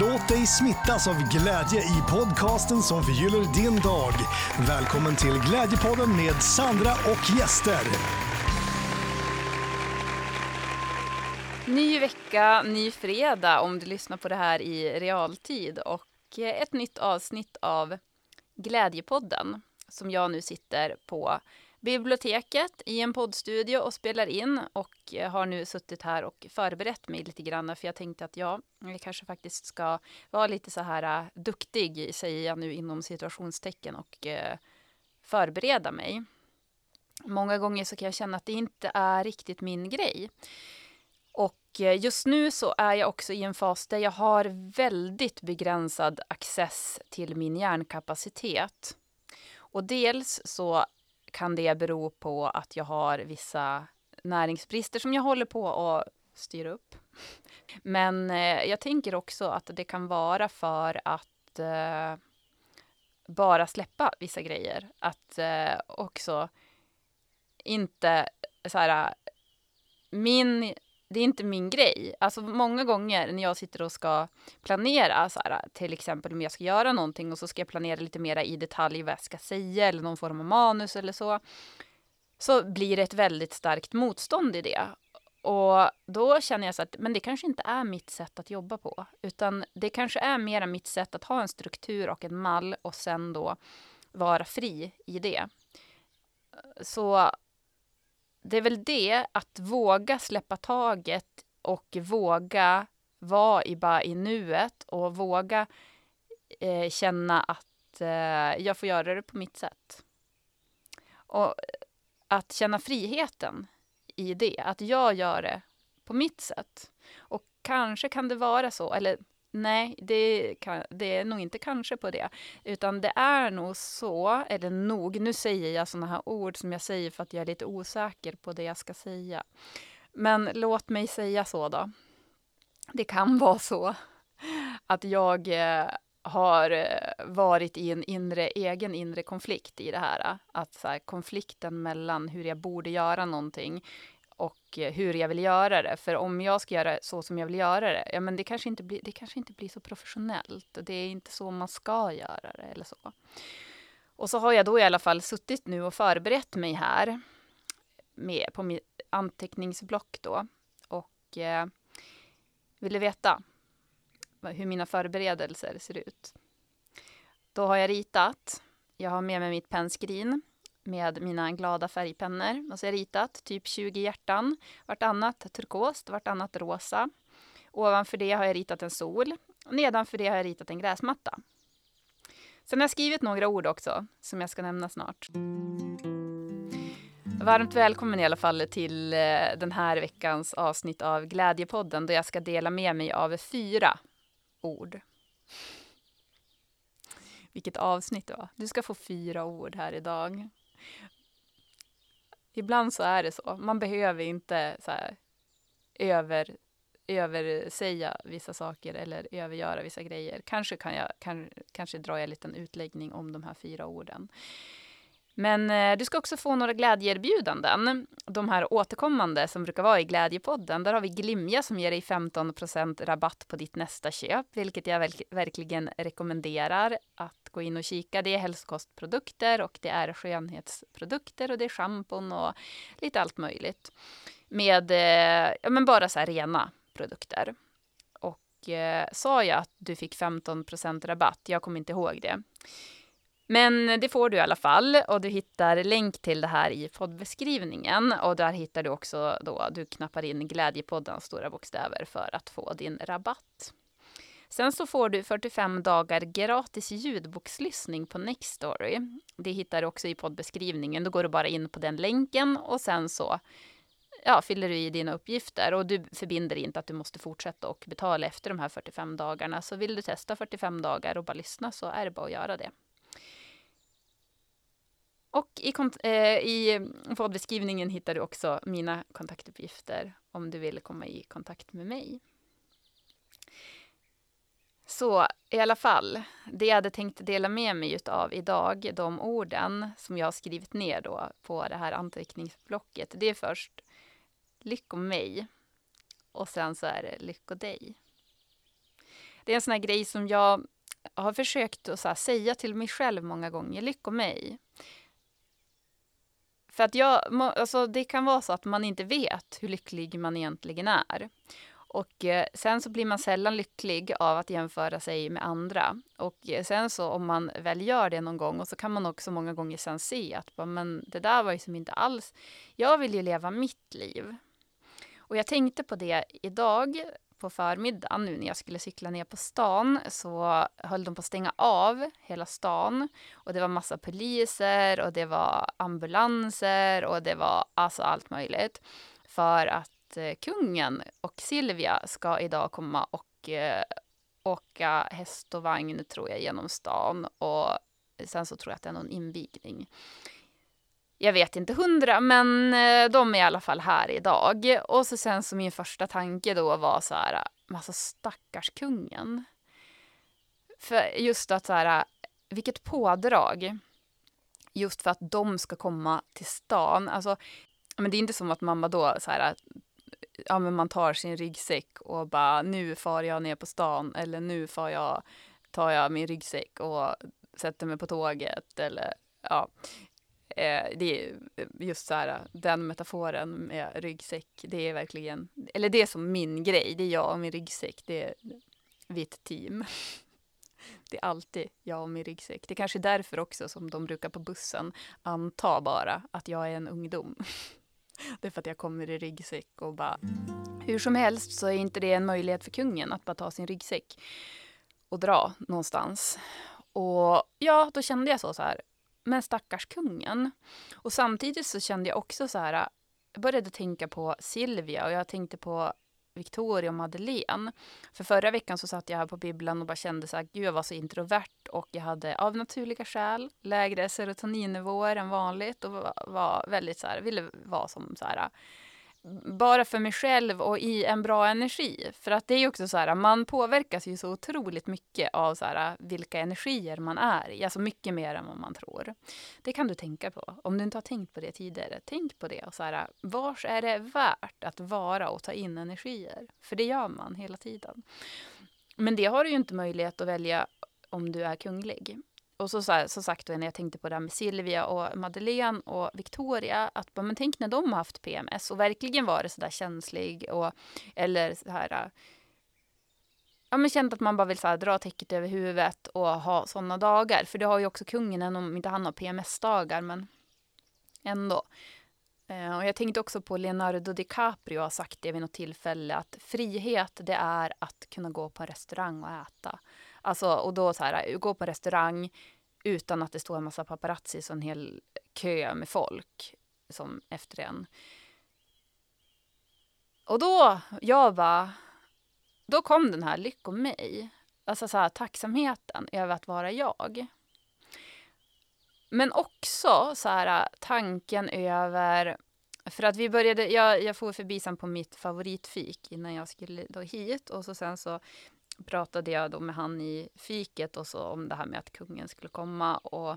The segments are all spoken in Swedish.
Låt dig smittas av glädje i podcasten som förgyller din dag. Välkommen till Glädjepodden med Sandra och gäster. Ny vecka, ny fredag om du lyssnar på det här i realtid och eh, ett nytt avsnitt av Glädjepodden som jag nu sitter på biblioteket i en poddstudio och spelar in och eh, har nu suttit här och förberett mig lite grann för jag tänkte att ja, jag kanske faktiskt ska vara lite så här uh, duktig, säger jag nu inom situationstecken och uh, förbereda mig. Många gånger så kan jag känna att det inte är riktigt min grej. Och just nu så är jag också i en fas där jag har väldigt begränsad access till min hjärnkapacitet. Och dels så kan det bero på att jag har vissa näringsbrister som jag håller på att styra upp. Men eh, jag tänker också att det kan vara för att eh, bara släppa vissa grejer. Att eh, också inte så här, min det är inte min grej. Alltså många gånger när jag sitter och ska planera, så här, till exempel om jag ska göra någonting och så ska jag planera lite mera i detalj vad jag ska säga eller någon form av manus eller så. Så blir det ett väldigt starkt motstånd i det. Och då känner jag så att men det kanske inte är mitt sätt att jobba på. Utan det kanske är mera mitt sätt att ha en struktur och en mall och sen då vara fri i det. Så det är väl det, att våga släppa taget och våga vara i, bara i nuet och våga eh, känna att eh, jag får göra det på mitt sätt. Och att känna friheten i det, att jag gör det på mitt sätt. Och kanske kan det vara så, eller Nej, det, kan, det, är nog inte kanske på det. Utan det är nog så, eller nog, nu säger jag sådana här ord som jag säger för att jag är lite osäker på det jag ska säga. Men låt mig säga så då. Det kan vara så att jag eh, har eh, varit i en inre, egen inre konflikt i det här. Att så här, konflikten mellan hur jag borde göra någonting och eh, hur jag vill göra det. För om jag ska göra så som jag vill göra det, ja men det kanske inte blir, det kanske inte blir så professionellt. Det är inte så man ska göra det eller så. Och så har jag då i alla fall suttit nu och förberett mig här med, på mitt anteckningsblock då. Och eh, vill du veta hur mina förberedelser ser ut? Då har jag ritat. Jag har med mig mitt pennskrin med mina glada färgpennor. Och så har jag ritat typ 20 hjärtan, vartannat turkost, vartannat rosa. Ovanför det har jag ritat en sol. Och nedanför det har jag ritat en gräsmatta. Sen har jag skrivit några ord också, som jag ska nämna snart. Varmt välkommen i alla fall till eh, den här veckans avsnitt av Glädjepodden, där jag ska dela med mig av fyra ord. Vilket avsnitt det var. Du ska få fyra ord här idag. Ibland så är det så. Man behöver inte så här, över, översäga vissa saker eller övergöra vissa grejer. Kanske kan jag, kan, kanske drar jag en liten utläggning om de här fyra orden. Men eh, du ska också få några glädjeerbjudanden. De här återkommande som brukar vara i Glädjepodden. Där har vi Glimja som ger dig 15% rabatt på ditt nästa köp, vilket jag verk verkligen rekommenderar att gå in och kika. Det är hälsokostprodukter och det är skönhetsprodukter och det är schampon och lite allt möjligt. Med eh, ja, men bara så här rena produkter. Och eh, sa jag att du fick 15% rabatt? Jag kommer inte ihåg det. Men det får du i alla fall och du hittar länk till det här i poddbeskrivningen och där hittar du också då du knappar in Glädjepodden stora bokstäver för att få din rabatt. Sen så får du 45 dagar gratis ljudbokslyssning på Nextory. Det hittar du också i poddbeskrivningen. Då går du bara in på den länken och sen så ja, fyller du i dina uppgifter och du förbinder inte att du måste fortsätta och betala efter de här 45 dagarna. Så vill du testa 45 dagar och bara lyssna så är det bara att göra det. Och i, eh, i eh, poddbeskrivningen hittar du också mina kontaktuppgifter om du vill komma i kontakt med mig. Så i alla fall, det jag hade tänkt dela med mig av idag, de orden som jag har skrivit ner då på det här anteckningsblocket, det är först lycko mig och sen så är det lycko dig. det är en sån här grej som jag har försökt att så säga till mig själv många gånger, Lycko mig. För att jag, alltså det kan vara så att man inte vet hur lycklig man egentligen är. Och eh, sen så blir man sällan lycklig av att jämföra sig med andra. Och eh, sen så om man väl gör det någon gång och så kan man också många gånger sen se att men det där var ju som inte alls, jag vill ju leva mitt liv. Och jag tänkte på det idag på förmiddagen. Nu när jag skulle cykla ner på stan så höll de på att stänga av hela stan. Och det var massa poliser och det var ambulanser och det var alltså allt möjligt. För att eh, kungen och Silvia ska idag komma och eh, åka häst och vagn tror jag genom stan. Och sen så tror jag att det är någon invigning jag vet inte hundra, men eh, de är i alla fall här idag. Och så sen så min första tanke då var så här, alltså stackars kungen. För just att så här, vilket pådrag. Just för att de ska komma till stan. Alltså, men det är inte som att mamma då så här, ja men man tar sin ryggsäck och bara nu far jag ner på stan eller nu far jag, tar jag min ryggsäck och sätter mig på tåget eller ja. Eh, det är eh, just så här, eh, den metaforen med ryggsäck, det är verkligen, eller det är som min grej, det är jag och min ryggsäck, det är vitt team. Det är alltid jag och min ryggsäck. Det är kanske är därför också som de brukar på bussen anta bara att jag är en ungdom. Det är för att jag kommer i ryggsäck och bara... Hur som helst så är inte det en möjlighet för kungen att bara ta sin ryggsäck och dra någonstans. Och ja, då kände jag så, så här, men stackars kungen. Och samtidigt så kände jag också så här, jag började tänka på Silvia och jag tänkte på Victoria och Madeleine. För förra veckan så satt jag här på bibblan och bara kände så här, gud jag var så introvert och jag hade av naturliga skäl lägre serotoninnivåer än vanligt och var, var väldigt så här, ville vara som så här bara för mig själv och i en bra energi. För att det är ju också så här, man påverkas ju så otroligt mycket av så här, vilka energier man är i. Alltså mycket mer än vad man tror. Det kan du tänka på. Om du inte har tänkt på det tidigare, tänk på det. Och så här, vars är det värt att vara och ta in energier? För det gör man hela tiden. Men det har du ju inte möjlighet att välja om du är kunglig och så, så, här, som sagt när jag tänkte på det här med Silvia och Madeleine och Victoria, att men tänk när de har haft PMS och verkligen varit så där känslig och eller så här äh, ja, men känt att man bara vill så här, dra täcket över huvudet och ha sådana dagar. För det har ju också kungen, även om inte han har PMS-dagar, men ändå. Eh, och jag tänkte också på Leonardo DiCaprio har sagt det vid något tillfälle, att frihet det är att kunna gå på en restaurang och äta. Alltså, och då så här, eh, gå på restaurang utan att det står en massa paparazzi och en hel kö med folk som efter en. Och då, jag bara, då kom den här lyckom mig. Alltså så här, tacksamheten över att vara jag. Men också så här, eh, tanken över för att vi började, jag, jag for förbi sen på mitt favoritfik innan jag skulle då hit och så sen så pratade jag då med han i fiket och så om det här med att kungen skulle komma. Och,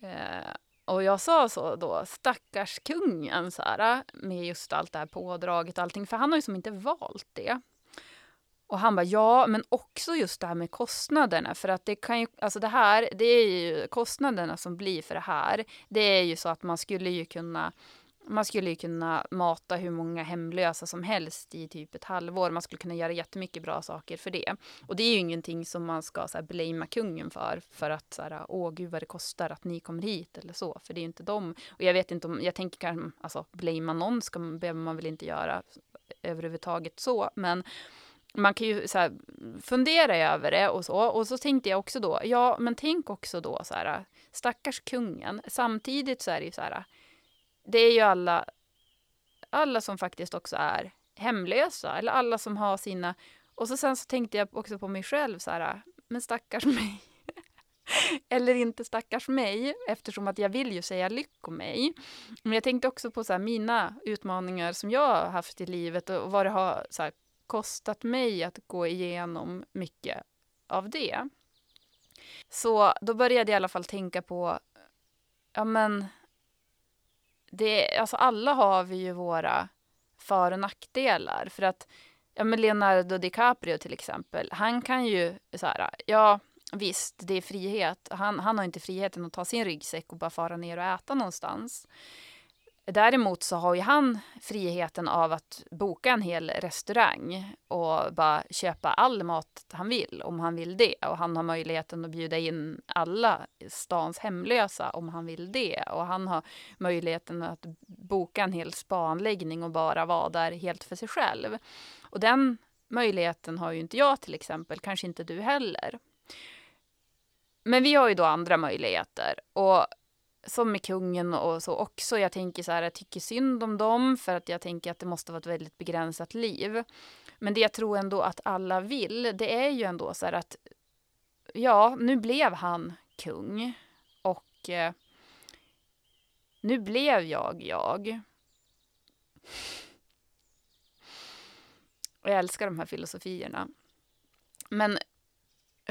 eh, och jag sa så då, stackars kungen, så här, med just allt det här pådraget och allting, för han har ju som inte valt det. Och han bara, ja, men också just det här med kostnaderna. För att det kan ju, alltså det här, det är ju kostnaderna som blir för det här. Det är ju så att man skulle ju kunna man skulle ju kunna mata hur många hemlösa som helst i typ ett halvår. Man skulle kunna göra jättemycket bra saker för det. Och det är ju ingenting som man ska så här, blamea kungen för. För att så här, åh gud vad det kostar att ni kommer hit eller så. För det är ju inte dem. Och jag vet inte om, jag tänker kanske, alltså blamea någon ska, behöver man väl inte göra överhuvudtaget så. Men man kan ju så här, fundera över det och så. Och så tänkte jag också då, ja men tänk också då så här, stackars kungen. Samtidigt så är det ju så här, det är ju alla, alla som faktiskt också är hemlösa eller alla som har sina... Och så sen så tänkte jag också på mig själv så här, men stackars mig. eller inte stackars mig, eftersom att jag vill ju säga lycko mig. Men jag tänkte också på så här, mina utmaningar som jag har haft i livet och vad det har så här, kostat mig att gå igenom mycket av det. Så då började jag i alla fall tänka på, ja men det, alltså alla har vi ju våra för och nackdelar. För att ja, men Leonardo DiCaprio till exempel, han kan ju så här, ja visst, det är frihet. Han, han har inte friheten att ta sin ryggsäck och bara fara ner och äta någonstans. Däremot så har ju han friheten av att boka en hel restaurang och bara köpa all mat han vill om han vill det. Och han har möjligheten att bjuda in alla stans hemlösa om han vill det. Och han har möjligheten att boka en hel spaanläggning och bara vara där helt för sig själv. Och den möjligheten har ju inte jag till exempel, kanske inte du heller. Men vi har ju då andra möjligheter. Och som med kungen och så också. Jag tänker så här, jag tycker synd om dem för att jag tänker att det måste vara ett väldigt begränsat liv. Men det jag tror ändå att alla vill, det är ju ändå så här att ja, nu blev han kung och eh, nu blev jag jag. Och jag älskar de här filosofierna. Men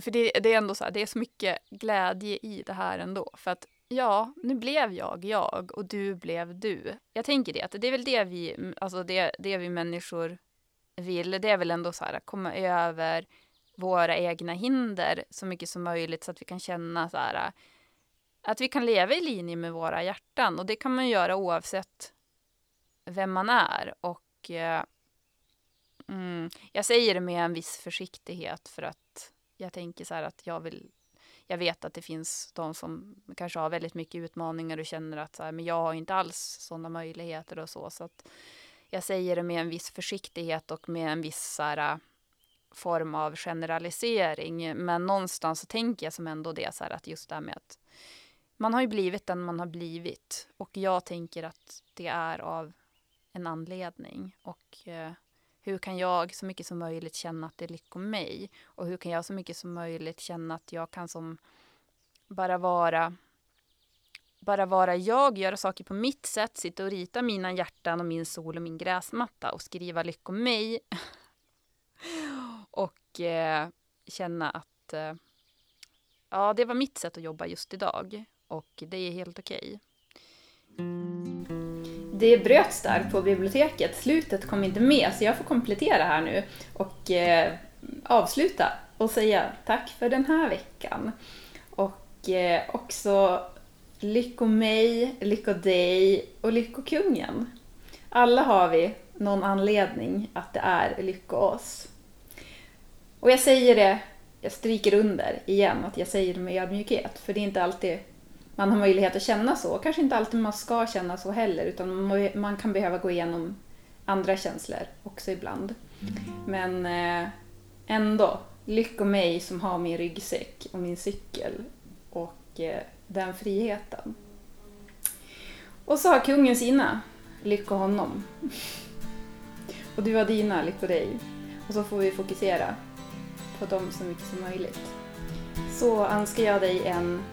för det, det, är ändå så här, det är så mycket glädje i det här ändå. För att ja, nu blev jag jag och du blev du. Jag tänker det, att det är väl det vi, alltså det, det vi människor vill. Det är väl ändå så här, komma över våra egna hinder så mycket som möjligt så att vi kan känna så här, att vi kan leva i linje med våra hjärtan. Och det kan man göra oavsett vem man är. Och eh, mm, jag säger det med en viss försiktighet för att jag tänker så här att jag vill jag vet att det finns de som kanske har väldigt mycket utmaningar och känner att så här, men jag har inte alls sådana möjligheter och så. Så att jag säger det med en viss försiktighet och med en viss så här, form av generalisering. Men någonstans så tänker jag som ändå det så här, att just det här med att man har ju blivit den man har blivit. Och jag tänker att det är av en anledning. Och eh, hur kan jag så mycket som möjligt känna att det är lycko mig? Och hur kan jag så mycket som möjligt känna att jag kan som bara vara bara vara jag, göra saker på mitt sätt, sitta och rita mina hjärtan och min sol och min gräsmatta och skriva lycko mig. och eh, känna att eh, ja, det var mitt sätt att jobba just idag och det är helt okej. Okay det bröts där på biblioteket. Slutet kom inte med, så jag får komplettera här nu och eh, avsluta och säga tack för den här veckan. Och eh, också Lycko mig, Lycko dig och Lycko kungen. Alla har vi någon anledning att det är Lycko oss. Och jag säger det, jag stryker under igen, att jag säger det med ödmjukhet, för det är inte alltid man har möjlighet att känna så. Kanske inte alltid man ska känna så heller utan man kan behöva gå igenom andra känslor också ibland. Men eh, ändå, lycka mig som har min ryggsäck och min cykel och eh, den friheten. Och så har kungen sina, lycka honom. Och du har dina, lycka dig. Och så får vi fokusera på dem så mycket som möjligt. Så önskar jag dig en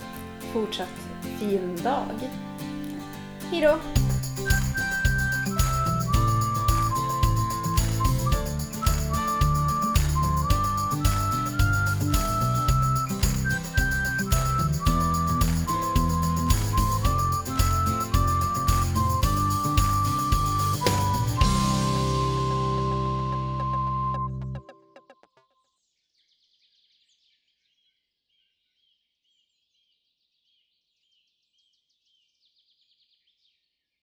fortsatt fin dag. Hejdå!